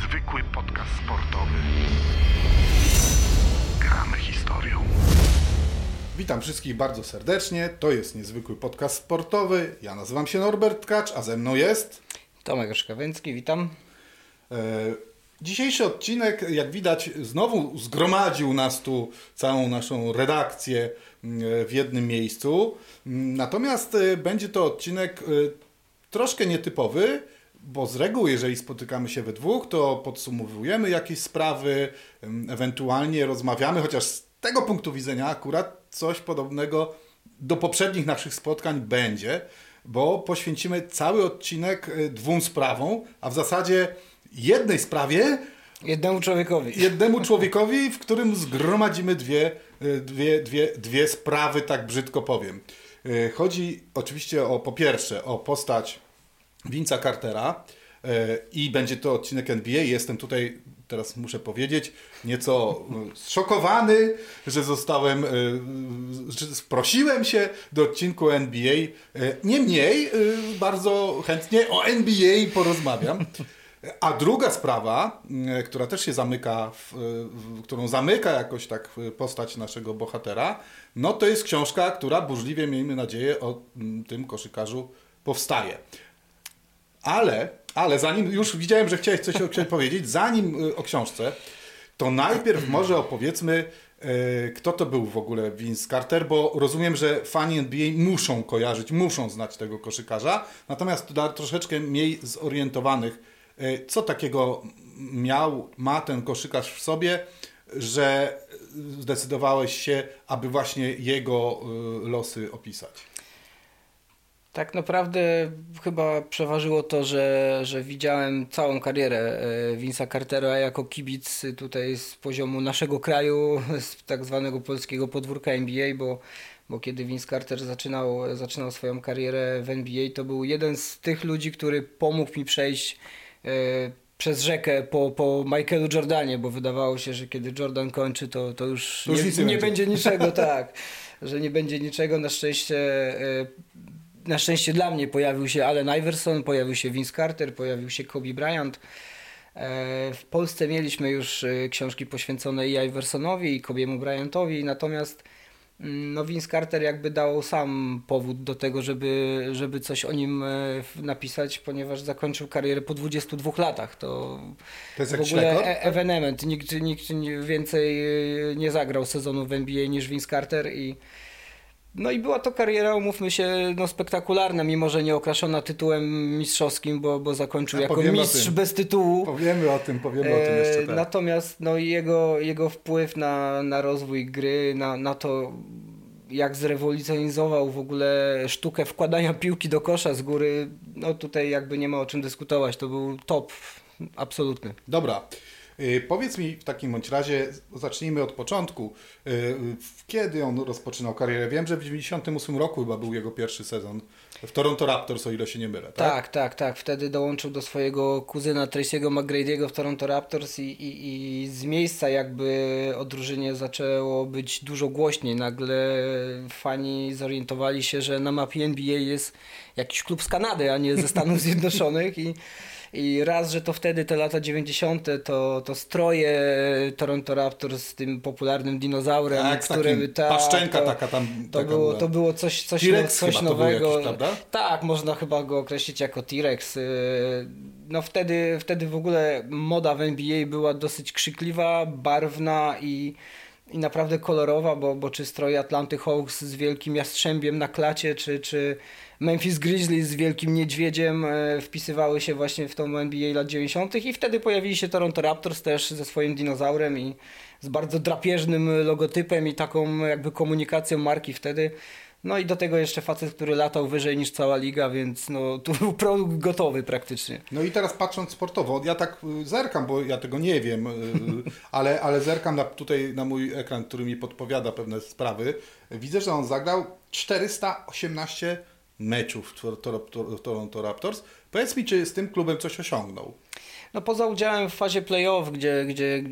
niezwykły podcast sportowy. Gramy historią. Witam wszystkich bardzo serdecznie. To jest niezwykły podcast sportowy. Ja nazywam się Norbert Tkacz, a ze mną jest. Tomek Szkawęcki, witam. E, dzisiejszy odcinek, jak widać, znowu zgromadził nas tu całą naszą redakcję mm, w jednym miejscu. Natomiast e, będzie to odcinek e, troszkę nietypowy, bo z reguły, jeżeli spotykamy się we dwóch, to podsumowujemy jakieś sprawy, ewentualnie rozmawiamy, chociaż z tego punktu widzenia akurat coś podobnego do poprzednich naszych spotkań będzie, bo poświęcimy cały odcinek e, dwóm sprawom, a w zasadzie jednej sprawie, Jednemu człowiekowi. jednemu człowiekowi, w którym zgromadzimy dwie, e, dwie, dwie, dwie sprawy, tak brzydko powiem. E, Chodzi oczywiście o, po pierwsze, o postać Vince'a Cartera e, i będzie to odcinek NBA. Jestem tutaj, teraz muszę powiedzieć, nieco e, zszokowany, że zostałem, e, że prosiłem się do odcinku NBA. E, Niemniej bardzo chętnie o NBA porozmawiam. A druga sprawa, która też się zamyka, w, w, którą zamyka jakoś tak postać naszego bohatera, no to jest książka, która burzliwie, miejmy nadzieję, o tym koszykarzu powstaje. Ale, ale zanim, już widziałem, że chciałeś coś powiedzieć, zanim y, o książce, to najpierw może opowiedzmy, y, kto to był w ogóle Vince Carter, bo rozumiem, że fani NBA muszą kojarzyć, muszą znać tego koszykarza, natomiast dla troszeczkę mniej zorientowanych, y, co takiego miał, ma ten koszykarz w sobie, że zdecydowałeś się, aby właśnie jego y, losy opisać. Tak naprawdę chyba przeważyło to, że, że widziałem całą karierę e, Vince'a Cartera jako kibic tutaj z poziomu naszego kraju, z tak zwanego polskiego podwórka NBA, bo, bo kiedy Vince Carter zaczynał, zaczynał swoją karierę w NBA, to był jeden z tych ludzi, który pomógł mi przejść e, przez rzekę po, po Michaelu Jordanie, bo wydawało się, że kiedy Jordan kończy, to, to już, To już nie, nie będzie niczego, tak. Że nie będzie niczego. Na szczęście, e, na szczęście dla mnie pojawił się Allen Iverson, pojawił się Vince Carter, pojawił się Kobe Bryant. E, W Polsce mieliśmy już e, książki poświęcone i Iversonowi, i Kobiemu Bryantowi, natomiast mm, no Vince Carter jakby dał sam powód do tego, żeby, żeby coś o nim e, napisać, ponieważ zakończył karierę po 22 latach. To, To jest w ogóle e- ewenement. Nikt, nikt więcej nie zagrał sezonu w NBA niż Vince Carter i no i była to kariera, umówmy się, no spektakularna, mimo że nie okraszona tytułem mistrzowskim, bo, bo zakończył A jako mistrz bez tytułu. Powiemy o tym, powiemy o tym jeszcze E, tak. Natomiast no, jego, jego wpływ na, na rozwój gry, na, na to, jak zrewolucjonizował w ogóle sztukę wkładania piłki do kosza z góry, no tutaj jakby nie ma o czym dyskutować. To był top absolutny. Dobra. Y, Powiedz mi w takim bądź razie, zacznijmy od początku. Y, Kiedy on rozpoczynał karierę? Wiem, że w 98 roku chyba był jego pierwszy sezon w Toronto Raptors, o ile się nie mylę, tak? Tak, tak, tak. Wtedy dołączył do swojego kuzyna Tracy'ego McGrady'ego w Toronto Raptors i, i, i z miejsca jakby o drużynie zaczęło być dużo głośniej. Nagle fani zorientowali się, że na mapie NBA jest jakiś klub z Kanady, a nie ze Stanów Zjednoczonych i i raz, że to wtedy te lata 90. to, to stroje Toronto Raptors z tym popularnym dinozaurem, Tak, który tak, paszczenka to, taka tam. to taka było, to było coś, coś, T-Rex coś nowego. jakiś? Tak, można chyba go określić jako T-Rex. Yy, No wtedy, wtedy w ogóle moda w NBA była dosyć krzykliwa, barwna i, i naprawdę kolorowa, bo, bo czy stroje Atlanty Hawks z wielkim jastrzębiem na klacie, czy, czy Memphis Grizzlies z wielkim niedźwiedziem e, wpisywały się właśnie w tą NBA lat 90. i wtedy pojawili się Toronto Raptors też ze swoim dinozaurem i z bardzo drapieżnym logotypem i taką jakby komunikacją marki wtedy. No i do tego jeszcze facet, który latał wyżej niż cała liga, więc no tu był produkt gotowy praktycznie. No i teraz patrząc sportowo, ja tak y, zerkam, bo ja tego nie wiem, y, ale, ale zerkam na, tutaj na mój ekran, który mi podpowiada pewne sprawy. Widzę, że on zagrał 418 meczów Toronto Raptors. Powiedz mi, czy z tym klubem coś osiągnął? No poza udziałem w fazie playoff, gdzie, gdzie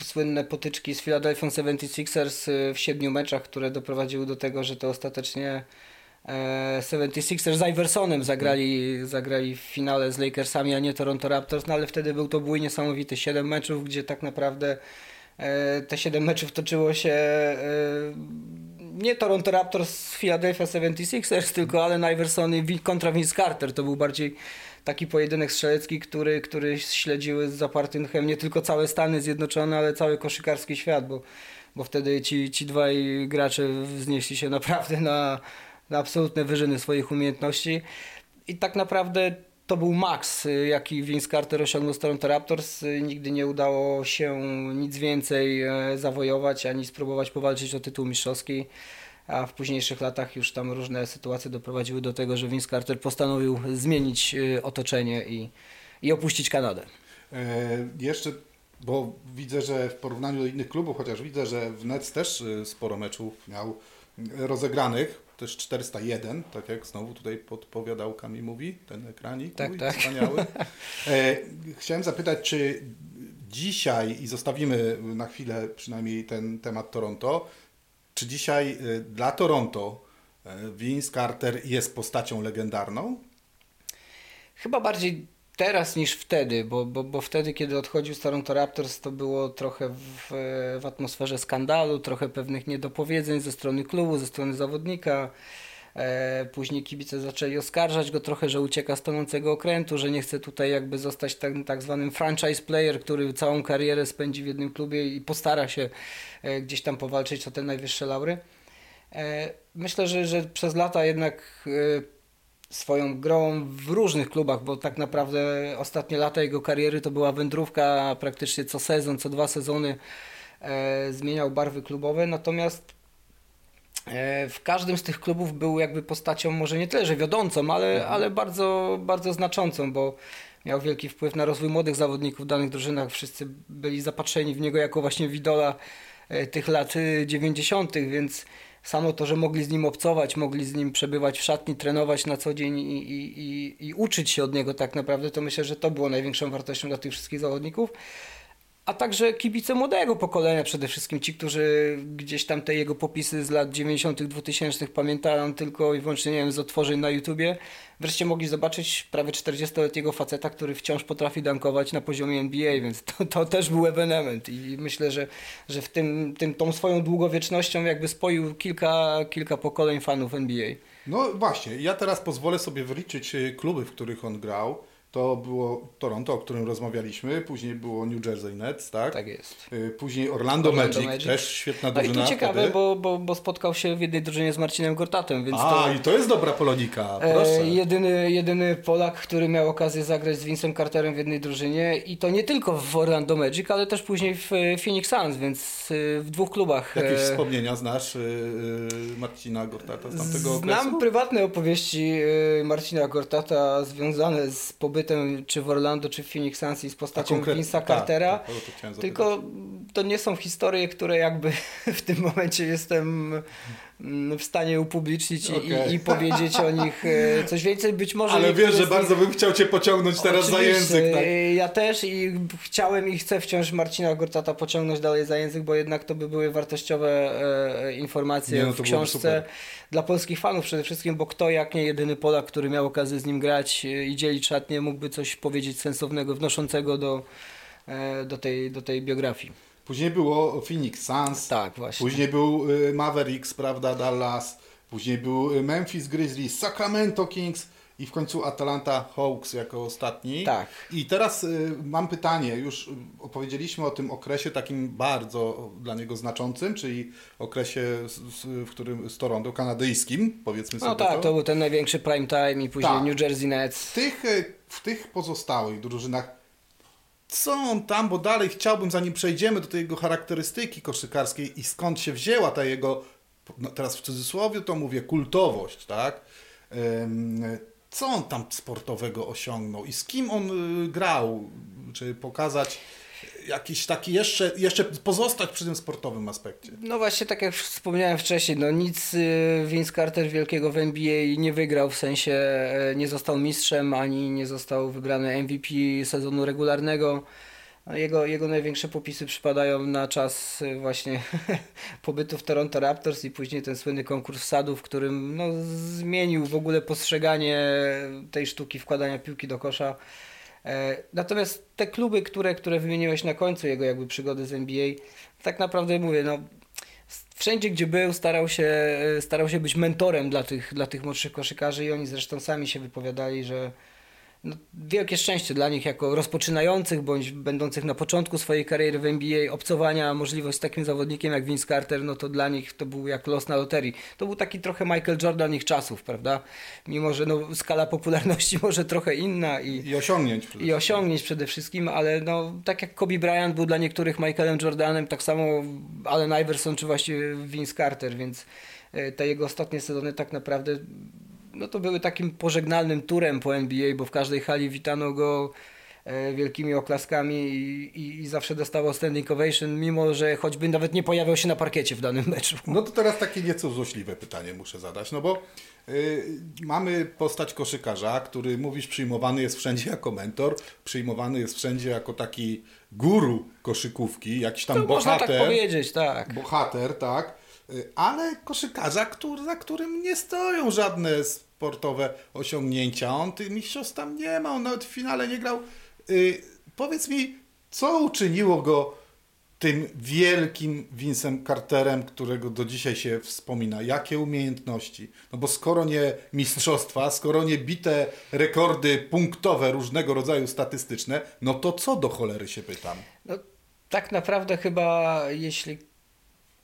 y, słynne potyczki z Philadelphia 76ers y, w siedmiu meczach, które doprowadziły do tego, że to ostatecznie e, 76ers z Iversonem zagrali, zagrali w finale z Lakersami, a nie Toronto Raptors, no ale wtedy był to bój niesamowity, 7 meczów, gdzie tak naprawdę e, te 7 meczów toczyło się e, nie Toronto Raptors z Philadelphia 76ers, tylko Allen Iverson i kontra Vince Carter. To był bardziej taki pojedynek strzelecki, który, który śledziły z zapartym tchem nie tylko całe Stany Zjednoczone, ale cały koszykarski świat, bo, bo wtedy ci, ci dwaj gracze wznieśli się naprawdę na, na absolutne wyżyny swoich umiejętności. I tak naprawdę to był maks, y, jaki Vince Carter osiągnął z Toronto Raptors. Y, Nigdy nie udało się nic więcej e, zawojować, ani spróbować powalczyć o tytuł mistrzowski. A w późniejszych latach już tam różne sytuacje doprowadziły do tego, że Vince Carter postanowił zmienić y, otoczenie i, i opuścić Kanadę. E, jeszcze, bo widzę, że w porównaniu do innych klubów, chociaż widzę, że w Nets też sporo meczów miał y, rozegranych, też 401, tak jak znowu tutaj podpowiadałkami mówi, ten ekranik Tak, mój, tak. wspaniały. E, chciałem zapytać, czy dzisiaj, i zostawimy na chwilę przynajmniej ten temat Toronto, czy dzisiaj y, dla Toronto y, Vince Carter jest postacią legendarną? Chyba bardziej teraz niż wtedy, bo, bo, bo wtedy, kiedy odchodził z Toronto Raptors, to było trochę w, w atmosferze skandalu, trochę pewnych niedopowiedzeń ze strony klubu, ze strony zawodnika. E, później kibice zaczęli oskarżać go trochę, że ucieka z tonącego okrętu, że nie chce tutaj jakby zostać tak, tak zwanym franchise player, który całą karierę spędzi w jednym klubie i postara się e, gdzieś tam powalczyć o te najwyższe laury. E, Myślę, że, że przez lata jednak swoją grą w różnych klubach, bo tak naprawdę ostatnie lata jego kariery to była wędrówka praktycznie co sezon, co dwa sezony e, zmieniał barwy klubowe, natomiast e, w każdym z tych klubów był jakby postacią może nie tyle, że wiodącą, ale, ale bardzo, bardzo znaczącą, bo miał wielki wpływ na rozwój młodych zawodników w danych drużynach. Wszyscy byli zapatrzeni w niego jako właśnie widola e, tych lat y, 90., więc samo to, że mogli z nim obcować, mogli z nim przebywać w szatni, trenować na co dzień i, i, i, i uczyć się od niego tak naprawdę, to myślę, że to było największą wartością dla tych wszystkich zawodników. A także kibice młodego pokolenia, przede wszystkim ci, którzy gdzieś tam te jego popisy z lat 90., 2000 pamiętają tylko i wyłącznie nie wiem, z otworzeń na YouTubie. Wreszcie mogli zobaczyć prawie 40-letniego faceta, który wciąż potrafi dankować na poziomie NBA, więc to, to też był ewenement. I myślę, że, że w tym, tym, tą swoją długowiecznością jakby spoił kilka, kilka pokoleń fanów NBA. No właśnie, ja teraz pozwolę sobie wyliczyć y, kluby, w których on grał. To było Toronto, o którym rozmawialiśmy, później było New Jersey Nets, tak? Tak jest. Y, Później Orlando, Orlando Magic, Magic. też świetna No i drużyna tu ciekawe, bo, bo, bo spotkał się w jednej drużynie z Marcinem Gortatem, więc A, to... i to jest dobra Polonika, proszę. E, jedyny, jedyny Polak, który miał okazję zagrać z Vincem Carterem w jednej drużynie i to nie tylko w Orlando Magic, ale też później w e, Phoenix Suns, więc e, w dwóch klubach. Jakieś e, wspomnienia znasz Marcina Gortata z tamtego okresu? Znam prywatne opowieści e, Marcina Gortata związane z pobytem czy w Orlando, czy w Phoenix Suns i z postacią Vince'a tak, Cartera. tak, o to. Tylko to nie są historie, które jakby w tym momencie jestem w stanie upublicznić i, Okej. i, i powiedzieć o nich e, coś więcej. Być może Ale wiesz, że nich- bardzo bym chciał Cię pociągnąć teraz za Oczywiście, język. Tak? e, Ja też i chciałem i chcę wciąż Marcina Gortata pociągnąć dalej za język, bo jednak to by były wartościowe e, informacje Nie, no w książce dla polskich fanów przede wszystkim, bo kto jak nie jedyny Polak, który miał okazję z nim grać i dzielić szatnie, mógłby coś powiedzieć sensownego, wnoszącego do, do, tej, do tej biografii. Później było Phoenix Suns, Tak, właśnie. później był y, Mavericks, prawda, Dallas, później był y, Memphis Grizzlies, Sacramento Kings i w końcu Atlanta Hawks jako ostatni. Tak. I teraz y, mam pytanie, już opowiedzieliśmy o tym okresie takim bardzo dla niego znaczącym, czyli okresie, w którym z Toronto, kanadyjskim, powiedzmy sobie No tak, to. to był ten największy prime time i później Tak. New Jersey Nets. W tych, w tych pozostałych drużynach co on tam, bo dalej chciałbym, zanim przejdziemy do tej jego charakterystyki koszykarskiej i skąd się wzięła ta jego, no teraz w cudzysłowie to mówię, kultowość, tak? Co on tam sportowego osiągnął i z kim on y, grał? Czy pokazać jakiś taki jeszcze, jeszcze pozostać przy tym sportowym aspekcie? No właśnie, tak jak wspomniałem wcześniej, no nic y, Vince Carter wielkiego w NBA nie wygrał, w sensie e, nie został mistrzem, ani nie został wybrany MVP sezonu regularnego. A Jego, jego największe popisy przypadają na czas y, właśnie pobytu w Toronto Raptors i później ten słynny konkurs wsadu, w którym no, zmienił w ogóle postrzeganie tej sztuki wkładania piłki do kosza. E, Natomiast te kluby, które, które wymieniłeś na końcu jego jakby przygody z NBA, tak naprawdę mówię, no wszędzie gdzie był starał się, starał się być mentorem dla tych, dla tych młodszych koszykarzy i oni zresztą sami się wypowiadali, że no, wielkie szczęście dla nich jako rozpoczynających bądź będących na początku swojej kariery w NBA, obcowania, możliwość z takim zawodnikiem jak Vince Carter, no to dla nich to był jak los na loterii. To był taki trochę Michael Jordan ich czasów, prawda? Mimo, że no, skala popularności może trochę inna i, I osiągnięć. przede i osiągnięć przede wszystkim, ale no, tak jak Kobe Bryant był dla niektórych Michaelem Jordanem, tak samo Allen Iverson czy właściwie Vince Carter, więc e, te jego ostatnie sezony tak naprawdę no to były takim pożegnalnym turem po NBA, bo w każdej hali witano go e, wielkimi oklaskami i, i, i zawsze dostawał standing ovation, mimo że choćby nawet nie pojawiał się na parkiecie w danym meczu. No to teraz takie nieco złośliwe pytanie muszę zadać, no bo y, mamy postać koszykarza, który mówisz przyjmowany jest wszędzie jako mentor, przyjmowany jest wszędzie jako taki guru koszykówki, jakiś tam To można bohater. tak powiedzieć, tak. Bohater, tak, y, ale koszykarza, który, za którym nie stoją żadne sportowe osiągnięcia. On tych mistrzostw tam nie ma, on nawet w finale nie grał. Y, powiedz mi, co uczyniło go tym wielkim Vincem Carterem, którego do dzisiaj się wspomina? Jakie umiejętności? No bo skoro nie mistrzostwa, skoro nie bite rekordy punktowe różnego rodzaju statystyczne, no to co do cholery się pytam? No, tak naprawdę chyba jeśli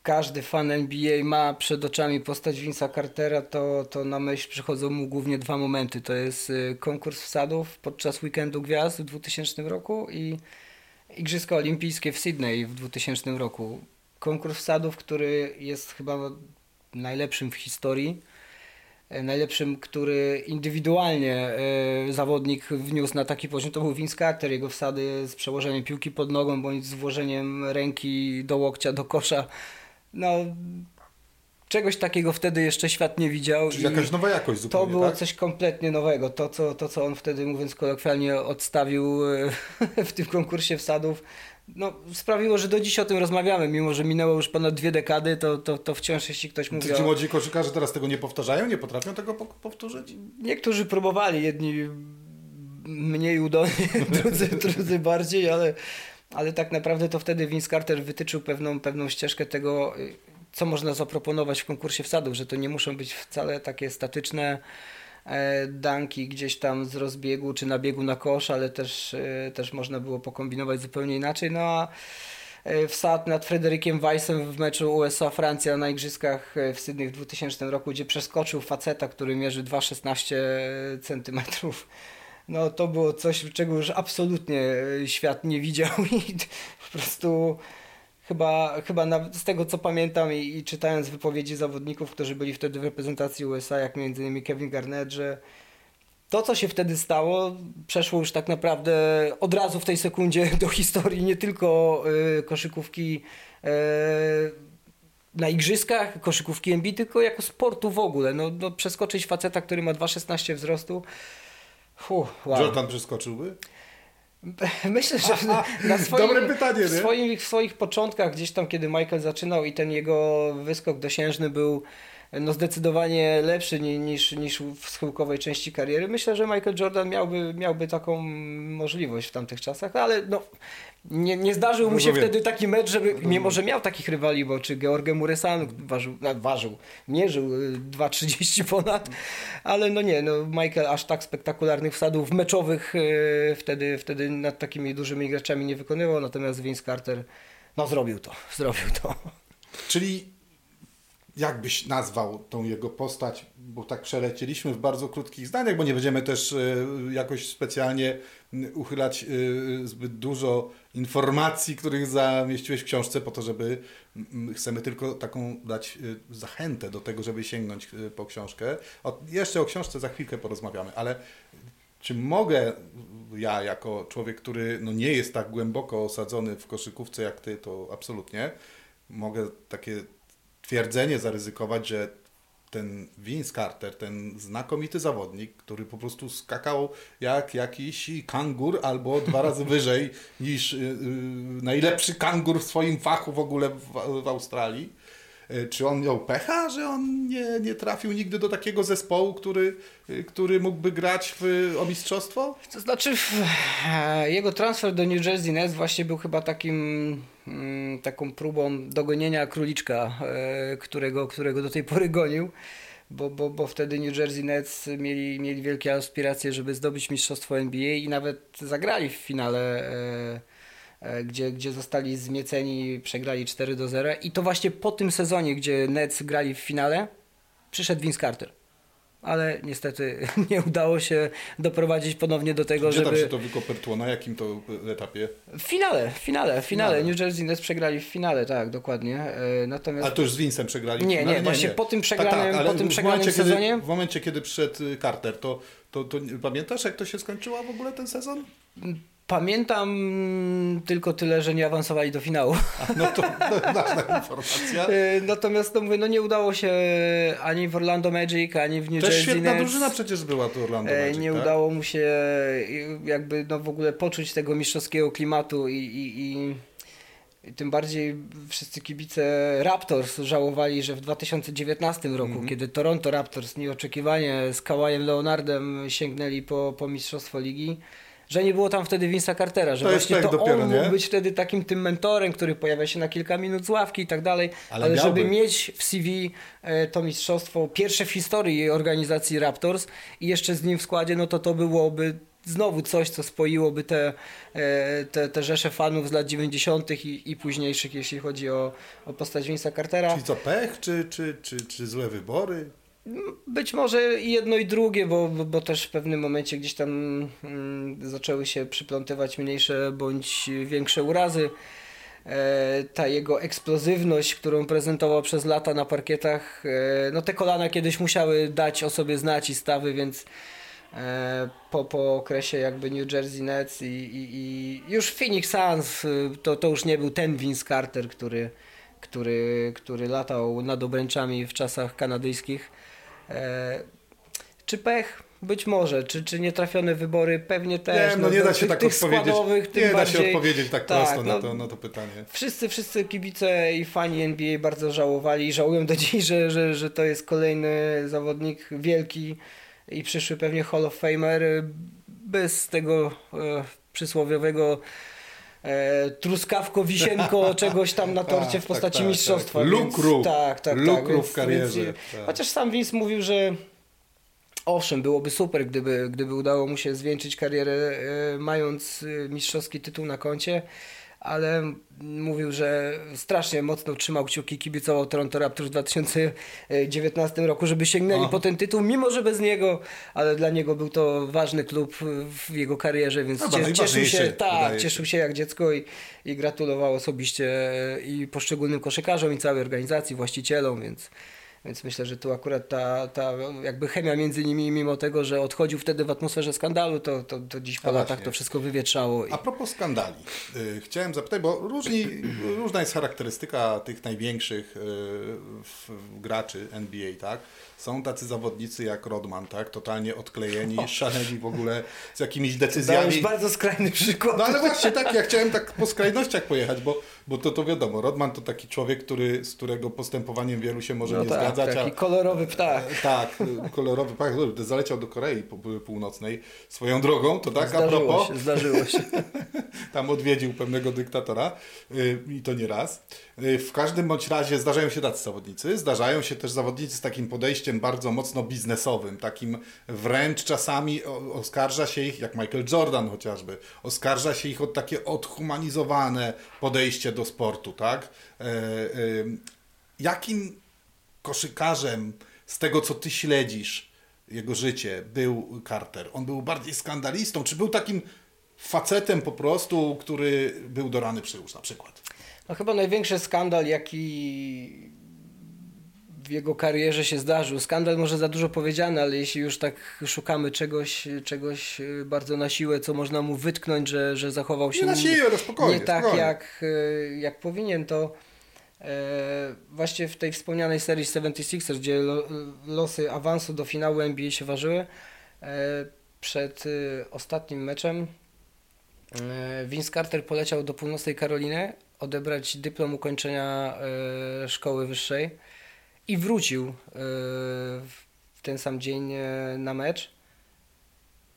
każdy fan NBA ma przed oczami postać Vince'a Cartera, to, to na myśl przychodzą mu głównie dwa momenty. To jest y, konkurs wsadów podczas Weekendu Gwiazd w 2000 roku i Igrzyska Olimpijskie w Sydney w 2000 roku. Konkurs wsadów, który jest chyba najlepszym w historii. E, Najlepszym, który indywidualnie e, zawodnik wniósł na taki poziom, to był Vince Carter. Jego wsady z przełożeniem piłki pod nogą bądź z włożeniem ręki do łokcia, do kosza. No, czegoś takiego wtedy jeszcze świat nie widział. Czyli jakaś nowa jakość zupełnie, To było tak? coś kompletnie nowego. To co, to, co on wtedy, mówiąc kolokwialnie, odstawił e, w tym konkursie wsadów, no, sprawiło, że do dziś o tym rozmawiamy. Mimo, że minęło już ponad dwie dekady, to, to, to wciąż jeśli ktoś mówi Czy ci młodzi koszykarze teraz tego nie powtarzają? Nie potrafią tego po- powtórzyć? Niektórzy próbowali, jedni mniej udolnie, drudzy, drudzy bardziej, ale, ale tak naprawdę to wtedy Vince Carter wytyczył pewną, pewną ścieżkę tego, y, co można zaproponować w konkursie wsadów, że to nie muszą być wcale takie statyczne e, danki gdzieś tam z rozbiegu czy nabiegu na kosz, ale też, e, też można było pokombinować zupełnie inaczej. No a e, wsad nad Frederikiem Weissem w meczu USA-Francja na Igrzyskach w Sydney w 2000 roku, gdzie przeskoczył faceta, który mierzy 2,16 cm. No to było coś, czego już absolutnie e, świat nie widział i po prostu chyba, chyba z tego co pamiętam i, i czytając wypowiedzi zawodników, którzy byli wtedy w reprezentacji USA, jak między innymi Kevin Garnett, że to, co się wtedy stało, przeszło już tak naprawdę od razu w tej sekundzie do historii nie tylko y, koszykówki y, na igrzyskach, koszykówki NBA, tylko jako sportu w ogóle. No, no przeskoczyć faceta, który ma 2,16 wzrostu. Fuh, wow. Jordan przeskoczyłby? Myślę, że na swoim, Dobre pytanie, w, swoim, w swoich początkach, gdzieś tam, kiedy Michael zaczynał i ten jego wyskok dosiężny był no zdecydowanie lepszy ni- niż, niż w schyłkowej części kariery. Myślę, że Michael Jordan miałby, miałby taką możliwość w tamtych czasach, ale no, nie, nie zdarzył mu się Rozumiem. wtedy taki mecz, żeby, mimo że miał takich rywali, bo czy George Muresan ważył, ważył, mierzył y, 2,30 ponad, ale no nie, no Michael aż tak spektakularnych wsadów meczowych y, wtedy, wtedy nad takimi dużymi graczami nie wykonywał, natomiast Vince Carter no zrobił to, zrobił to. Czyli jak byś nazwał tą jego postać, bo tak przelecieliśmy w bardzo krótkich zdaniach, bo nie będziemy też e, jakoś specjalnie m, uchylać e, zbyt dużo informacji, których zamieściłeś w książce, po to, żeby m, chcemy tylko taką dać e, zachętę do tego, żeby sięgnąć po książkę. O, jeszcze o książce za chwilkę porozmawiamy, ale czy mogę ja, jako człowiek, który no nie jest tak głęboko osadzony w koszykówce jak ty, to absolutnie, mogę takie twierdzenie zaryzykować, że ten Vince Carter, ten znakomity zawodnik, który po prostu skakał jak jakiś kangur albo dwa razy wyżej niż y, y, najlepszy kangur w swoim fachu w ogóle w, w Australii. Y, Czy on miał pecha, że on nie, nie trafił nigdy do takiego zespołu, który, y, który mógłby grać w, o mistrzostwo? To znaczy, e, jego transfer do New Jersey Nets właśnie był chyba takim, mm, taką próbą dogonienia króliczka, e, którego, którego do tej pory gonił, bo, bo, bo wtedy New Jersey Nets mieli, mieli wielkie aspiracje, żeby zdobyć mistrzostwo NBA i nawet zagrali w finale. E, e, Gdzie, gdzie zostali zmieceni, przegrali 4 do 0 i to właśnie po tym sezonie, gdzie Nets grali w finale, przyszedł Vince Carter. Ale niestety nie udało się doprowadzić ponownie do tego, Gdzie tam żeby... się to wykopertło? Na jakim to etapie? W finale, w finale, w finale. Finale. New Jersey Nets przegrali w finale, tak, dokładnie. E, Natomiast... A to już z Vincem przegrali? w Nie, finale? nie, właśnie po tym przegranym- ale po tym przegranym momencie, sezonie- Kiedy, w momencie, kiedy przyszedł y, Carter, to, to, to pamiętasz, jak to się skończyło w ogóle ten sezon? Pamiętam mm, tylko tyle, że nie awansowali do finału. No to ważna informacja. E, Natomiast no mówię, no nie udało się ani w Orlando Magic, ani w New Jersey świetna Nets. drużyna przecież była to Orlando E, Magic, nie tak? udało mu się jakby no w ogóle poczuć tego mistrzowskiego klimatu i, i, i, i tym bardziej wszyscy kibice Raptors żałowali, że w 2019 roku, Mhm. kiedy Toronto Raptors nieoczekiwanie z Kawajem Leonardem sięgnęli po, po mistrzostwo ligi, że nie było tam wtedy Vince'a Cartera, że To właśnie pech to dopiero, on nie? mógł być wtedy takim tym mentorem, który pojawia się na kilka minut z ławki i tak dalej, Ale ale, żeby mieć w CV e, to mistrzostwo, pierwsze w historii organizacji Raptors i jeszcze z nim w składzie, no to to byłoby znowu coś, co spoiłoby te, e, te, te rzesze fanów z lat 90. I, i późniejszych, jeśli chodzi o, o postać Vince'a Cartera. Czyli co, pech, czy, czy, czy, czy złe wybory? Być może i jedno i drugie, bo, bo, też w pewnym momencie gdzieś tam mm, zaczęły się przyplątywać mniejsze bądź większe urazy. E, ta jego eksplozywność, którą prezentował przez lata na parkietach, e, no te kolana kiedyś musiały dać o sobie znać i stawy, więc e, po, po okresie jakby New Jersey Nets i, i, i już Phoenix Suns y, to, to już nie był ten Vince Carter, który, który, który latał nad obręczami w czasach kanadyjskich. E, czy pech? Być może. Czy, czy nietrafione wybory? Pewnie też. nie, no nie da się tych, tak tych odpowiedzieć. Nie da się odpowiedzieć tak, tak, prosto na, no, to, na to pytanie. Wszyscy, wszyscy kibice i fani NBA bardzo żałowali i żałują do dziś, że, że, że to jest kolejny zawodnik wielki i przyszły pewnie Hall of Famer bez tego e, przysłowiowego e, truskawko, wisienko, czegoś tam na torcie Tak, w postaci tak, tak, mistrzostwa. tak. więc- Lukru. Tak, tak, Lukru tak, w więc- karierze, Więc, tak. Chociaż sam Vince mówił, że Owszem, byłoby super, gdyby, gdyby udało mu się zwieńczyć karierę e, mając e, mistrzowski tytuł na koncie, ale mówił, że strasznie mocno trzymał kciuki, kibicował Toronto Raptors w 2019 roku, żeby sięgnęli Aha. po ten tytuł, mimo że bez niego, ale dla niego był to ważny klub w jego karierze, więc No, cie, cieszył się, tak, cieszył się jak dziecko i, i gratulował osobiście i poszczególnym koszykarzom i całej organizacji, właścicielom, więc więc myślę, że tu akurat ta, ta jakby chemia między nimi, mimo tego, że odchodził wtedy w atmosferze skandalu, to, to, to dziś po A latach właśnie. to wszystko wywietrzało. I... A propos skandali, y, chciałem zapytać, bo różni, różna jest charakterystyka tych największych y, w graczy NBA, tak? Są tacy zawodnicy jak Rodman, tak? Totalnie odklejeni, szaleni w ogóle z jakimiś decyzjami. bardzo skrajny przykład. No ale właśnie tak, ja chciałem tak po skrajnościach pojechać, bo, bo to, to wiadomo, Rodman to taki człowiek, który, z którego postępowaniem wielu się może no nie tak, zgadzać, taki a, kolorowy ptak. tak, kolorowy pach, zaleciał do Korei Północnej swoją drogą, to tak, a zdarzyło propos, się, zdarzyło się. tam odwiedził pewnego dyktatora y, i to nie raz. Y, W każdym bądź razie zdarzają się tacy zawodnicy, zdarzają się też zawodnicy z takim podejściem bardzo mocno biznesowym, takim wręcz czasami oskarża się ich, jak Michael Jordan chociażby, oskarża się ich o takie odhumanizowane podejście do sportu, tak? E, e, Jakim koszykarzem z tego, co ty śledzisz, jego życie, był Carter? On był bardziej skandalistą, czy był takim facetem po prostu, który był do rany przyłóż na przykład? No chyba największy skandal, jaki jego karierze się zdarzył. Skandal może za dużo powiedziane, ale jeśli już tak szukamy czegoś, czegoś y, bardzo na siłę, co można mu wytknąć, że, że zachował się Nie na siłę, no spokojnie, nie tak spokojnie. jak, y, jak powinien, to E, właśnie w tej wspomnianej serii 76ers, gdzie lo, losy awansu do finału NBA się ważyły, e, przed e, ostatnim meczem e, Vince Carter poleciał do północnej Karoliny odebrać dyplom ukończenia e, szkoły wyższej i wrócił e, w ten sam dzień e, na mecz.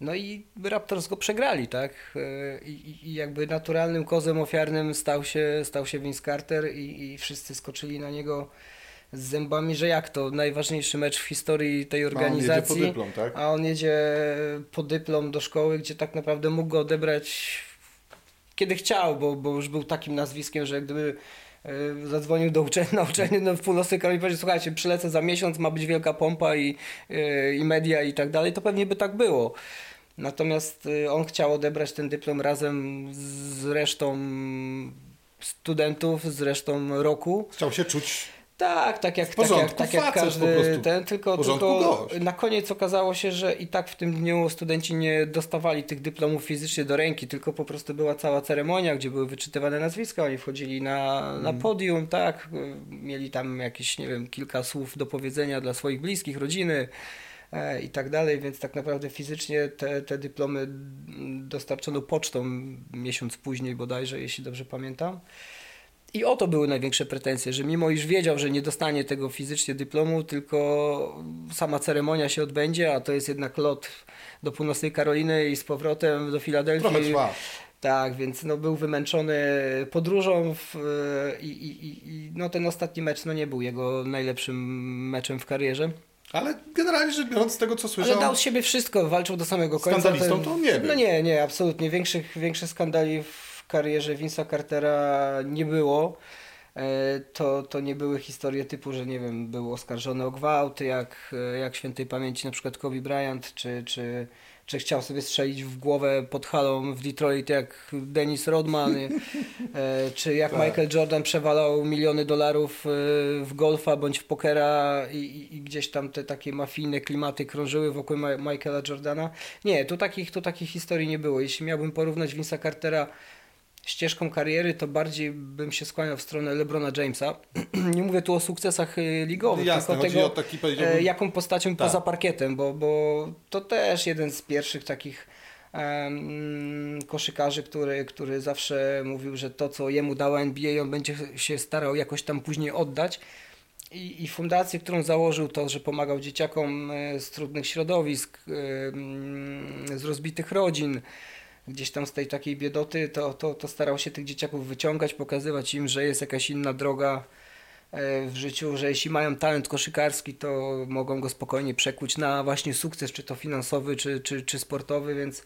No i Raptors go przegrali, tak? E, I, jakby naturalnym kozem ofiarnym stał się, stał się Vince Carter i, i wszyscy skoczyli na niego z zębami, że jak to? Najważniejszy mecz w historii tej A on jedzie organizacji. po dyplom, tak? A on jedzie po dyplom do szkoły, gdzie tak naprawdę mógł go odebrać kiedy chciał, bo, bo już był takim nazwiskiem, że gdyby zadzwonił do uczelni, na uczelnię no, w północnej Karolinie i powiedział, słuchajcie, przylecę za miesiąc, ma być wielka pompa i, e, i media i tak dalej, to pewnie by tak było. Natomiast e, on chciał odebrać ten dyplom razem z resztą studentów, z resztą roku. Chciał się czuć Tak, tak jak, tak jak, porządku, tak jak facet po każdy prostu. ten, tylko, tylko na koniec okazało się, że i tak w tym dniu studenci nie dostawali tych dyplomów fizycznie do ręki, tylko po prostu była cała ceremonia, gdzie były wyczytywane nazwiska, oni wchodzili na, na Mm. podium, tak, mieli tam jakieś, nie wiem, kilka słów do powiedzenia dla swoich bliskich, rodziny e, i tak dalej, więc tak naprawdę fizycznie te, te dyplomy dostarczono pocztą miesiąc później bodajże, jeśli dobrze pamiętam. I o to były największe pretensje, że mimo iż wiedział, że nie dostanie tego fizycznie dyplomu, tylko sama ceremonia się odbędzie, a to jest jednak lot do północnej Karoliny i z powrotem do Filadelfii. trochę trwa. Tak, więc no, był wymęczony podróżą w, i, i, i- no, ten ostatni mecz no, nie był jego najlepszym meczem w karierze. Ale generalnie rzecz biorąc, z tego co Ale słyszałem, dał z siebie wszystko, walczył do samego końca. Skandalistą to on nie był. No nie, nie, absolutnie. Większych, większych skandali w karierze Vince'a Cartera nie było. E, To, to nie były historie typu, że nie wiem, był oskarżony o gwałt, jak, e, jak świętej pamięci na przykład Kobe Bryant, czy, czy, czy chciał sobie strzelić w głowę pod halą w Detroit jak Dennis Rodman, e, czy jak Tak. Michael Jordan przewalał miliony dolarów w golfa bądź w pokera i, i, i gdzieś tam te takie mafijne klimaty krążyły wokół Ma- Michaela Jordana. Nie, tu takich, tu takich historii nie było. Jeśli miałbym porównać Vince'a Cartera ścieżką kariery, to bardziej bym się skłaniał w stronę LeBrona Jamesa. nie mówię tu o sukcesach y, ligowych, Jasne, tylko tego, o taki, powiedziałbym- e, jaką postacią Tak. poza parkietem, bo, bo to też jeden z pierwszych takich koszykarzy, który, który zawsze mówił, że to, co jemu dała NBA, on będzie się starał jakoś tam później oddać. I, I fundację, którą założył, to, że pomagał dzieciakom e, z trudnych środowisk, z rozbitych rodzin, gdzieś tam z tej takiej biedoty, to, to, to starał się tych dzieciaków wyciągać, pokazywać im, że jest jakaś inna droga e, w życiu, że jeśli mają talent koszykarski, to mogą go spokojnie przekuć na właśnie sukces, czy to finansowy, czy, czy, czy sportowy, więc,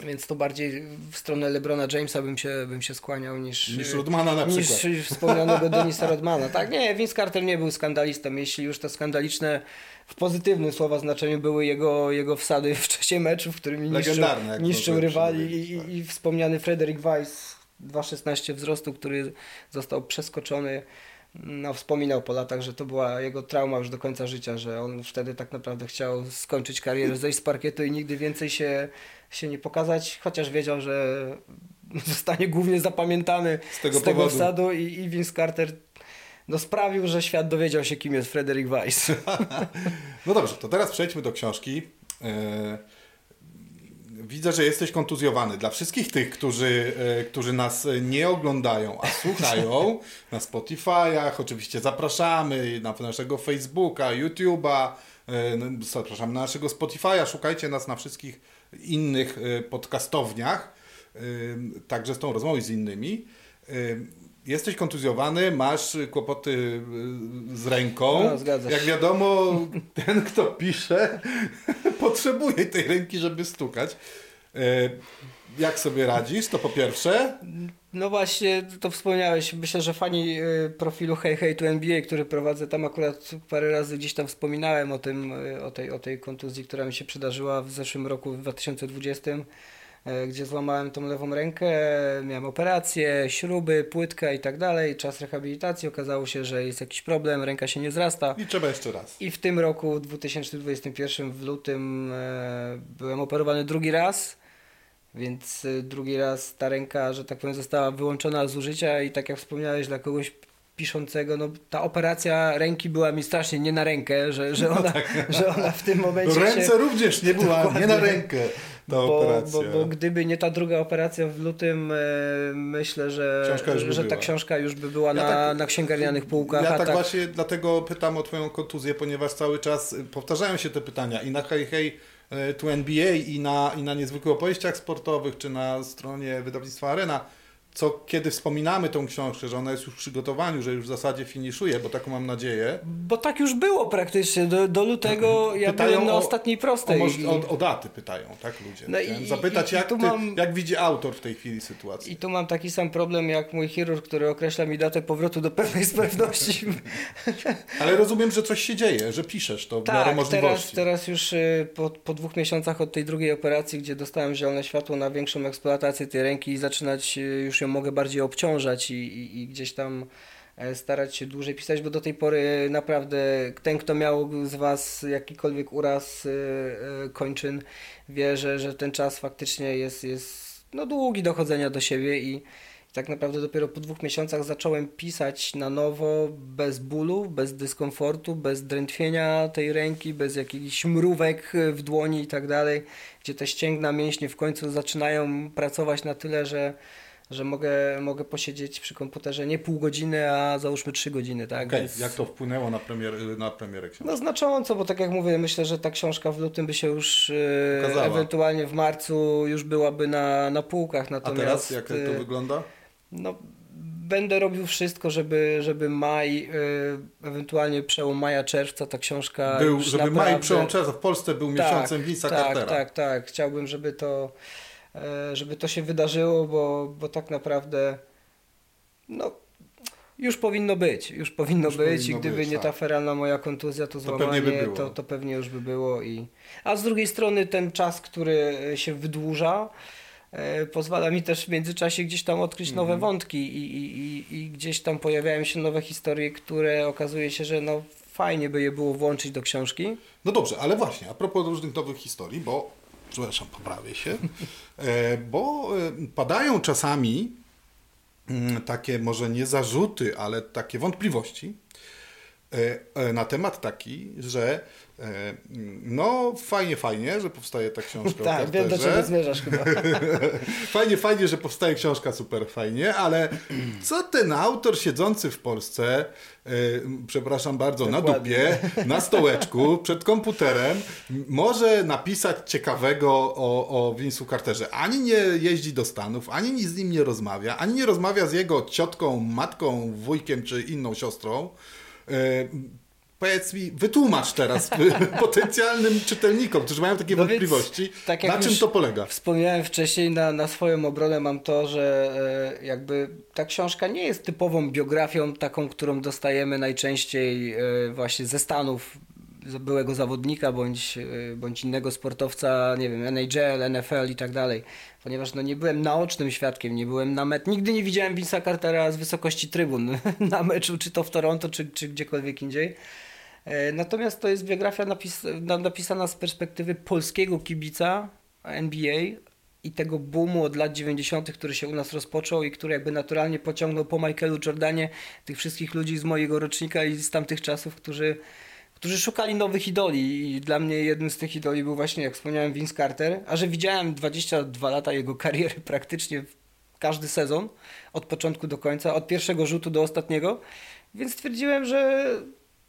więc to bardziej w stronę LeBrona Jamesa bym się, bym się skłaniał niż, niż Rodmana na przykład. niż wspomnianego Denisa Rodmana. Tak, nie, Vince Carter nie był skandalistą. Jeśli już to skandaliczne w pozytywnym słowa znaczeniu były jego, jego wsady w czasie meczu, w którym niszczył, niszczył rywali i, i, i wspomniany Frederick Weiss 2,16 wzrostu, który został przeskoczony. No, wspominał po latach, że to była jego trauma już do końca życia, że on wtedy tak naprawdę chciał skończyć karierę, zejść z parkietu i nigdy więcej się, się nie pokazać, chociaż wiedział, że zostanie głównie zapamiętany Z tego z tego wsadu i, i Vince Carter no, sprawił, że świat dowiedział się, kim jest Frederick Weiss. No dobrze, to teraz przejdźmy do książki. E, Widzę, że jesteś kontuzjowany. Dla wszystkich tych, którzy, e, którzy nas nie oglądają, a słuchają na Spotify'ach, oczywiście zapraszamy na naszego Facebooka, YouTube'a, e, zapraszamy na naszego Spotify'a, szukajcie nas na wszystkich innych e, podcastowniach, także z tą rozmową i z innymi. Jesteś kontuzjowany, masz kłopoty z ręką. No. Jak wiadomo, ten, kto pisze, potrzebuje tej ręki, żeby stukać. E, Jak sobie radzisz? To po pierwsze. No właśnie, to wspomniałeś. Myślę, że fani y, profilu Hey Hey to NBA, który prowadzę, tam akurat parę razy gdzieś tam wspominałem o tym, y, o tej, o tej kontuzji, która mi się przydarzyła w zeszłym roku, w 2020, y, gdzie złamałem tą lewą rękę, miałem operację, śruby, płytka i tak dalej, czas rehabilitacji, okazało się, że jest jakiś problem, ręka się nie zrasta. I trzeba jeszcze raz. I w tym roku, w 2021, w lutym, e, byłem operowany drugi raz, więc e, drugi raz ta ręka, że tak powiem, została wyłączona z użycia i tak jak wspomniałeś, dla kogoś piszącego, no ta operacja ręki była mi strasznie nie na rękę, że, że, ona, że ona w tym momencie Ręce się... również nie była, nie na rękę ta Bo, operacja. bo, bo gdyby nie ta druga operacja w lutym, e, myślę, że, że ta była. książka już by była Ja na, tak- na księgarnianych półkach. Ja tak, tak właśnie dlatego pytam o twoją kontuzję, ponieważ cały czas y, powtarzają się te pytania i na Hej Hej y, tu NBA i na, i na niezwykłych opowieściach sportowych, czy na stronie wydawnictwa Arena, co kiedy wspominamy tą książkę, że ona jest już w przygotowaniu, że już w zasadzie finiszuje, bo taką mam nadzieję. Bo tak już było praktycznie. Do, do lutego ja Pytają byłem na o- ostatniej O, prostej. i- o, o daty pytają, tak ludzie. No i- zapytać, i- jak, ty, mam- jak widzi autor w tej chwili sytuację. I tu mam taki sam problem jak mój chirurg, który określa mi datę powrotu do pewnej sprawności. Ale rozumiem, że coś się dzieje, że piszesz to w miarę tak, teraz, możliwości. teraz już y, po, po dwóch miesiącach od tej drugiej operacji, gdzie dostałem zielone światło na większą eksploatację tej ręki i zaczynać, y, już ją mogę bardziej obciążać i, i, i gdzieś tam e, starać się dłużej pisać, bo do tej pory naprawdę ten, kto miał z Was jakikolwiek uraz y, y, kończyn, wie, że, że ten czas faktycznie jest, jest no, długi dochodzenia do siebie i tak naprawdę dopiero po dwóch miesiącach zacząłem pisać na nowo, bez bólu, bez dyskomfortu, bez drętwienia tej ręki, bez jakichś mrówek w dłoni i tak dalej, gdzie te ścięgna mięśnie w końcu zaczynają pracować na tyle, że, że mogę, mogę posiedzieć przy komputerze nie pół godziny, a załóżmy trzy godziny. Tak? Okej, Więc- Jak to wpłynęło na, premier, na premierę książki? no znacząco, bo tak jak mówię, myślę, że ta książka w lutym by się już e, Ukazała. ewentualnie w marcu już byłaby na, na półkach. A Natomiast teraz jak to e, wygląda? no, będę robił wszystko, żeby, żeby maj, y, ewentualnie przełom maja, czerwca ta książka Był, żeby naprawdę... maj przełom czerwca w Polsce był miesiącem Vince'a tak, Cartera. Tak, tak, Chciałbym, żeby to, żeby to się wydarzyło, bo, bo tak naprawdę no, już powinno być, już powinno Już być powinno i gdyby być, nie tak. ta feralna moja kontuzja, to pewnie złamanie, by było. to, to pewnie już by było. I... A z drugiej strony ten czas, który się wydłuża, e, pozwala mi też w międzyczasie gdzieś tam odkryć Mhm. nowe wątki i, i, i, i gdzieś tam pojawiają się nowe historie, które okazuje się, że no fajnie by je było włączyć do książki. No dobrze, ale właśnie, a propos różnych nowych historii, bo, przepraszam, poprawię się, e, bo e, padają czasami mm, takie może nie zarzuty, ale takie wątpliwości e, na temat taki, że no fajnie, fajnie, że powstaje ta książka Tak, wiem do czego zmierzasz chyba. Fajnie, fajnie, że powstaje książka, super fajnie, ale co ten autor siedzący w Polsce, y, przepraszam bardzo, na Dokładnie. dupie, na stołeczku, przed komputerem, może napisać ciekawego o, o Vince'u Carterze. Ani nie jeździ do Stanów, ani ni z nim nie rozmawia, ani nie rozmawia z jego ciotką, matką, wujkiem czy inną siostrą. Y, Powiedz mi, wytłumacz teraz potencjalnym czytelnikom, którzy mają takie No więc, wątpliwości, tak jak na czym to polega. Wspomniałem wcześniej, na, na swoją obronę mam to, że e, jakby ta książka nie jest typową biografią, taką, którą dostajemy najczęściej e, właśnie ze Stanów, byłego zawodnika bądź, e, bądź innego sportowca, nie wiem, NHL, NFL i tak dalej. Ponieważ no, nie byłem naocznym świadkiem, nie byłem na met, nigdy nie widziałem Vince'a Cartera z wysokości trybun na meczu, czy to w Toronto, czy, czy gdziekolwiek indziej. E, Natomiast to jest biografia napis, na- napisana z perspektywy polskiego kibica NBA i tego boomu od lat 90., który się u nas rozpoczął i który jakby naturalnie pociągnął po Michaelu Jordanie tych wszystkich ludzi z mojego rocznika i z tamtych czasów, którzy, którzy szukali nowych idoli. I dla mnie jednym z tych idoli był właśnie, jak wspomniałem, Vince Carter. A że widziałem 22 lata jego kariery praktycznie każdy sezon, od początku do końca, od pierwszego rzutu do ostatniego, więc stwierdziłem, że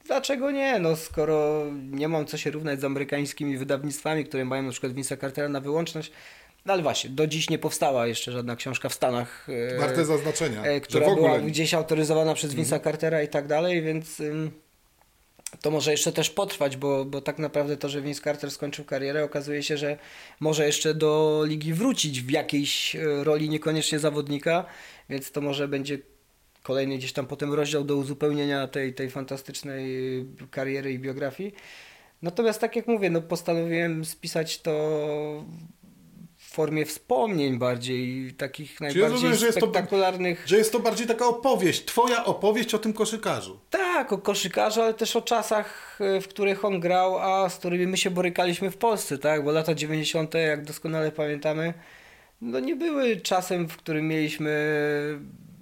dlaczego nie? No skoro nie mam co się równać z amerykańskimi wydawnictwami, które mają na przykład Vince'a Cartera na wyłączność, no ale właśnie, do dziś nie powstała jeszcze żadna książka w Stanach, e, Warte zaznaczenia, e, która ogóle była gdzieś autoryzowana przez Vince'a Cartera i tak dalej, więc ym, to może jeszcze też potrwać, bo, bo tak naprawdę to, że Vince Carter skończył karierę, okazuje się, że może jeszcze do ligi wrócić w jakiejś e, roli, niekoniecznie zawodnika, więc to może będzie kolejny gdzieś tam potem rozdział do uzupełnienia tej, tej fantastycznej y, kariery i biografii. Natomiast tak jak mówię, no postanowiłem spisać to w formie wspomnień bardziej, takich najbardziej rozumiem, że jest to-. Że jest to bardziej taka opowieść, twoja opowieść o tym koszykarzu. Tak, o koszykarzu, ale też o czasach, y, w których on grał, a z którymi my się borykaliśmy w Polsce, tak? Bo lata 90., jak doskonale pamiętamy, no nie były czasem, w którym mieliśmy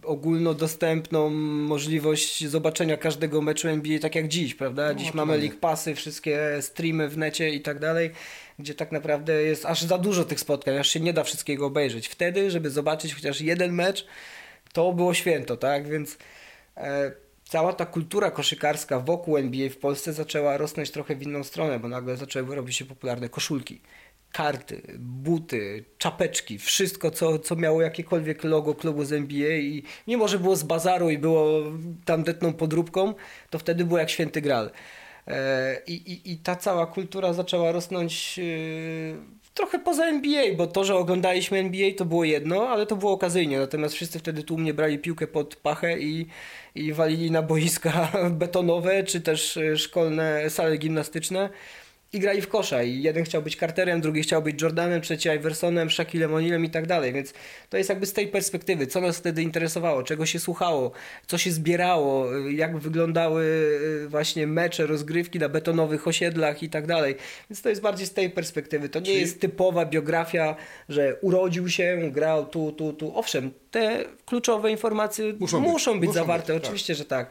ogólnodostępną możliwość zobaczenia każdego meczu NBA tak jak dziś, prawda? Dziś mamy dokładnie. League Passy, wszystkie streamy w necie i tak dalej, gdzie tak naprawdę jest aż za dużo tych spotkań, aż się nie da wszystkiego obejrzeć. Wtedy, żeby zobaczyć chociaż jeden mecz, to było święto, tak? Więc e, cała ta kultura koszykarska wokół NBA w Polsce zaczęła rosnąć trochę w inną stronę, bo nagle zaczęły robić się popularne koszulki, karty, buty, czapeczki, wszystko, co, co miało jakiekolwiek logo klubu z NBA i mimo, że było z bazaru i było tandetną podróbką, to wtedy było jak święty gral. E, I, i, I ta cała kultura zaczęła rosnąć e, trochę poza NBA, bo to, że oglądaliśmy NBA to było jedno, ale to było okazyjnie. Natomiast wszyscy wtedy tłumnie brali piłkę pod pachę i, i walili na boiska betonowe, czy też e, szkolne sale gimnastyczne i grali w kosza. I jeden chciał być Carterem, drugi chciał być Jordanem, trzeci Iversonem, Shaquillem O'Nealem i tak dalej. Więc to jest jakby z tej perspektywy, co nas wtedy interesowało, czego się słuchało, co się zbierało, jak wyglądały y, właśnie mecze, rozgrywki na betonowych osiedlach i tak dalej. Więc to jest bardziej z tej perspektywy. To nie Czyli- jest typowa biografia, że urodził się, grał tu, tu, tu. Owszem, te kluczowe informacje Muszą muszą być, być, muszą zawarte, być, tak. oczywiście, że tak.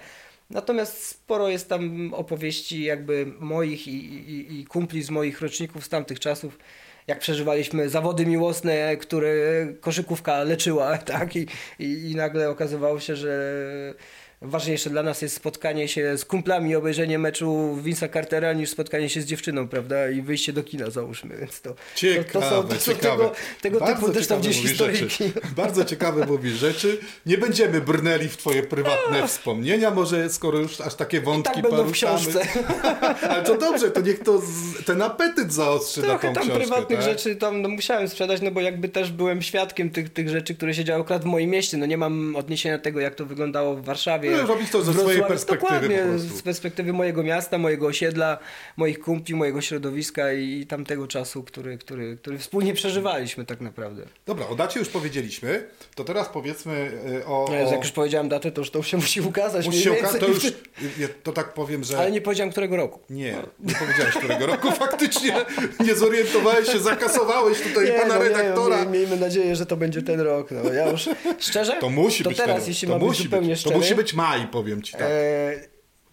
Natomiast sporo jest tam opowieści jakby moich i, i, i kumpli z moich roczników z tamtych czasów, jak przeżywaliśmy zawody miłosne, które koszykówka leczyła, tak? I, i, i nagle okazywało się, że ważniejsze dla nas jest spotkanie się z kumplami, obejrzenie meczu Vince'a Cartera niż spotkanie się z dziewczyną, prawda? I wyjście do kina załóżmy, więc to, Ciekawe, to, są, to są ciekawe. tego, tego Bardzo typu też tam gdzieś. Rzeczy. Bardzo ciekawe mówisz rzeczy. Nie będziemy brnęli w twoje prywatne wspomnienia, może skoro już aż takie I wątki tak będą w poruszamy. książce. Ale to dobrze, to niech to z, ten apetyt zaostrzy na Trochę tą tam książkę. prywatnych tak? rzeczy tam no, musiałem sprzedać, no bo jakby też byłem świadkiem tych, tych rzeczy, które się działy akurat w moim mieście. No nie mam odniesienia do tego, jak to wyglądało w Warszawie. No, robisz to ze w swojej perspektywy Dokładnie, z perspektywy mojego miasta, mojego osiedla, moich kumpli, mojego środowiska i, tamtego czasu, który, który, który wspólnie przeżywaliśmy tak naprawdę. Dobra, o dacie już powiedzieliśmy, to teraz powiedzmy y, o... No, jak o... już powiedziałem datę, to już to się musi ukazać. Musi się to już, to tak powiem, że... Ale nie powiedziałem którego roku. Nie, nie powiedziałeś którego roku. Faktycznie nie zorientowałeś się, zakasowałeś tutaj Nie, pana no, redaktora. Nie, miejmy nadzieję, że to będzie ten rok. No, ja już szczerze? To musi to być teraz, ten rok. jeśli to musi być. szczery. To musi być maj, powiem ci tak. E,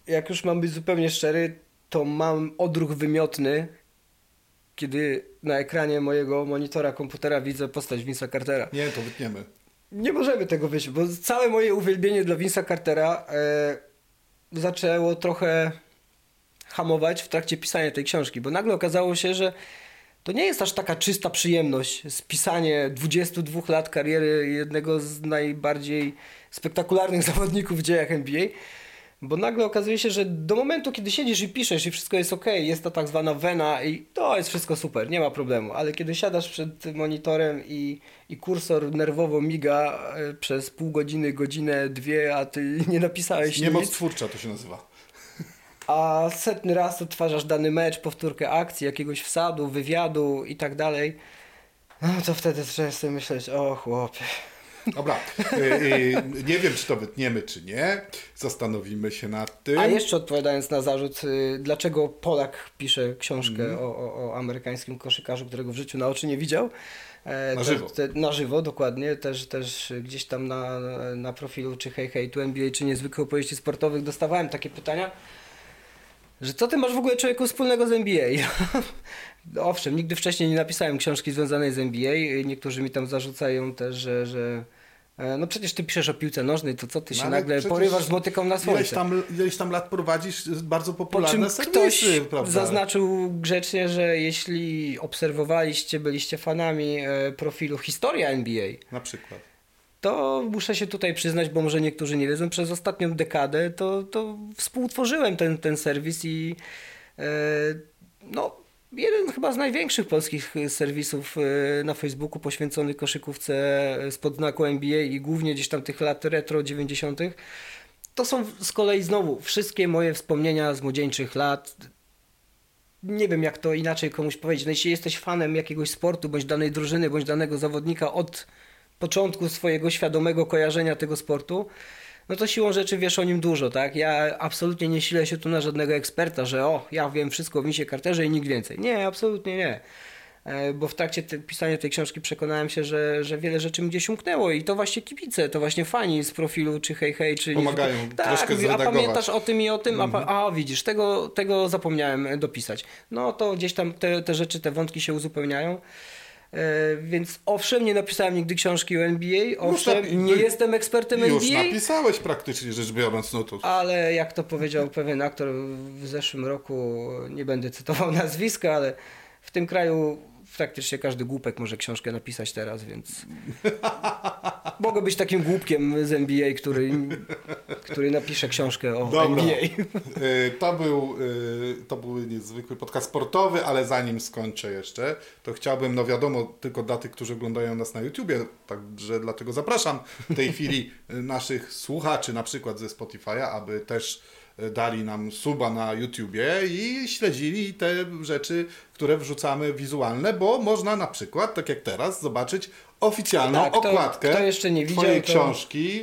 jak już mam być zupełnie szczery, to mam odruch wymiotny, kiedy na ekranie mojego monitora komputera widzę postać Vince'a Cartera. Nie, to wytniemy. Nie możemy tego wyjść, bo całe moje uwielbienie dla Vince'a Cartera e, zaczęło trochę hamować w trakcie pisania tej książki, bo nagle okazało się, że to nie jest aż taka czysta przyjemność spisanie 22 lat kariery jednego z najbardziej spektakularnych zawodników w dziejach NBA, bo nagle okazuje się, że do momentu, kiedy siedzisz i piszesz i wszystko jest ok, jest ta tak zwana wena i to jest wszystko super, nie ma problemu, ale kiedy siadasz przed monitorem i, i kursor nerwowo miga e, przez pół godziny, godzinę, dwie, a ty nie napisałeś Niemoc nic, twórcza to się nazywa. a setny raz odtwarzasz dany mecz, powtórkę akcji, jakiegoś wsadu, wywiadu i tak dalej, no to wtedy trzeba sobie myśleć, o chłopie. Dobra, y, y, nie wiem, czy to wytniemy, czy nie. Zastanowimy się nad tym. A jeszcze odpowiadając na zarzut, y, dlaczego Polak pisze książkę Mhm. o, o, o amerykańskim koszykarzu, którego w życiu na oczy nie widział. E, Na żywo. Te, na żywo, dokładnie. Też, też gdzieś tam na, na profilu czy Hej Hej tu NBA, czy niezwykłe opowieści sportowych dostawałem takie pytania, że co ty masz w ogóle człowieku wspólnego z NBA? Owszem, nigdy wcześniej nie napisałem książki związanej z NBA. Niektórzy mi tam zarzucają też, że, że no przecież ty piszesz o piłce nożnej, to co ty się No, nagle porywasz z motyką na słońce? Ileś tam, ileś tam lat prowadzisz bardzo Po popularne ktoś serwisy, prawda? zaznaczył grzecznie, że jeśli obserwowaliście, byliście fanami e, profilu Historia NBA, Na przykład. to muszę się tutaj przyznać, bo może niektórzy nie wiedzą, przez ostatnią dekadę to, to współtworzyłem ten, ten serwis i e, no, jeden chyba z największych polskich serwisów e, na Facebooku poświęcony koszykówce spod znaku NBA i głównie gdzieś tam tych lat retro 90. To są z kolei znowu wszystkie moje wspomnienia z młodzieńczych lat. Nie wiem, jak to inaczej komuś powiedzieć. No, jeśli jesteś fanem jakiegoś sportu, bądź danej drużyny, bądź danego zawodnika od początku swojego świadomego kojarzenia tego sportu, no to siłą rzeczy wiesz o nim dużo, tak? Ja absolutnie nie silę się tu na żadnego eksperta, że o, ja wiem wszystko o Winsie Carterze i nikt więcej. Nie, absolutnie nie. e, bo w trakcie te, pisania tej książki przekonałem się, że, że wiele rzeczy mi gdzieś umknęło i to właśnie kibice, to właśnie fani z profilu czy hej hej, czy... Pomagają tak, troszkę a pamiętasz o tym i o tym, a, pa- a widzisz, tego, tego zapomniałem dopisać. No to gdzieś tam te, te rzeczy, te wątki się uzupełniają. E, więc owszem, nie napisałem nigdy książki o NBA, owszem, napi- nie jestem ekspertem Już NBA, napisałeś praktycznie rzecz biorąc, no to ale jak to powiedział pewien aktor w zeszłym roku, nie będę cytował nazwiska, ale w tym kraju praktycznie każdy głupek może książkę napisać teraz, więc mogę być takim głupkiem z NBA, który, który napisze książkę o Dobra. NBA. Y, To był, y, to był niezwykły podcast sportowy, ale zanim skończę jeszcze, to chciałbym, no wiadomo, tylko dla tych, którzy oglądają nas na YouTubie, także dlatego zapraszam w tej chwili naszych słuchaczy, na przykład ze Spotify'a, aby też dali nam suba na YouTubie i śledzili te rzeczy, które wrzucamy wizualne, bo można na przykład, tak jak teraz, zobaczyć oficjalną Tak, okładkę kto jeszcze nie widział, twojej to- książki.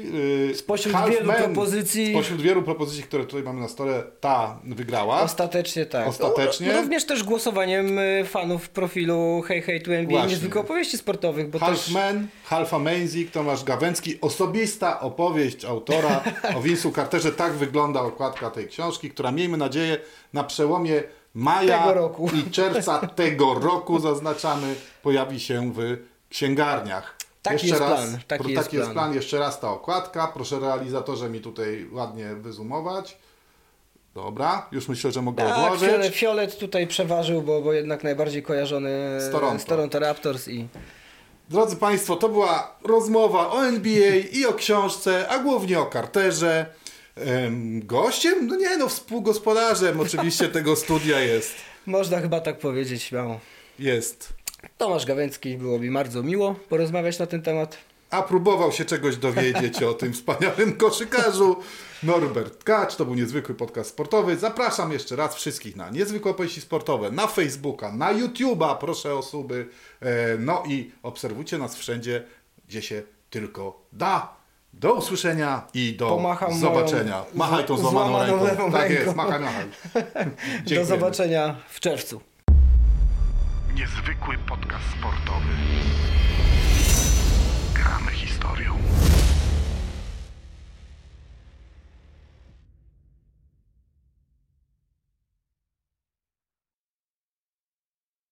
y, Spośród Half wielu Men. propozycji- Spośród wielu propozycji, które tutaj mamy na stole, ta wygrała. Ostatecznie tak. Ostatecznie? No, również też głosowaniem y, fanów profilu Hey Hey to NBA, Właśnie. niezwykłe opowieści sportowych, bo Half też... Men, Half Amazing, Tomasz Gawęcki. Osobista opowieść autora o Vince'u Carterze. Tak wygląda okładka tej książki, która miejmy nadzieję na przełomie maja i czerwca tego roku zaznaczamy, pojawi się w księgarniach. Taki jest plan, taki jest taki jest plan. plan. Jeszcze raz ta okładka. Proszę realizatorze mi tutaj ładnie wyzumować. Dobra, już myślę, że mogę Tak, odłożyć. fiolet, fiolet tutaj przeważył, bo, bo jednak najbardziej kojarzony Z Toronto. z Toronto Raptors i Drodzy Państwo, to była rozmowa o NBA i o książce, a głównie o Carterze. Em, Gościem? No nie no, współgospodarzem oczywiście tego studia jest. można chyba tak powiedzieć śmiało. Jest. Tomasz Gawęcki, było mi bardzo miło porozmawiać na ten temat. A próbował się czegoś dowiedzieć o tym wspaniałym koszykarzu. Norbert Kacz, to był niezwykły podcast sportowy. Zapraszam jeszcze raz wszystkich na niezwykłe opowieści sportowe, na Facebooka, na YouTube'a, proszę o suby. E, No i obserwujcie nas wszędzie, gdzie się tylko da. Do usłyszenia i do Pomacham zobaczenia. moją Machaj tą złamaną złamaną ręką. tak ręką. jest, machaj, machaj. Do zobaczenia w czerwcu. Niezwykły podcast sportowy. Gramy historią.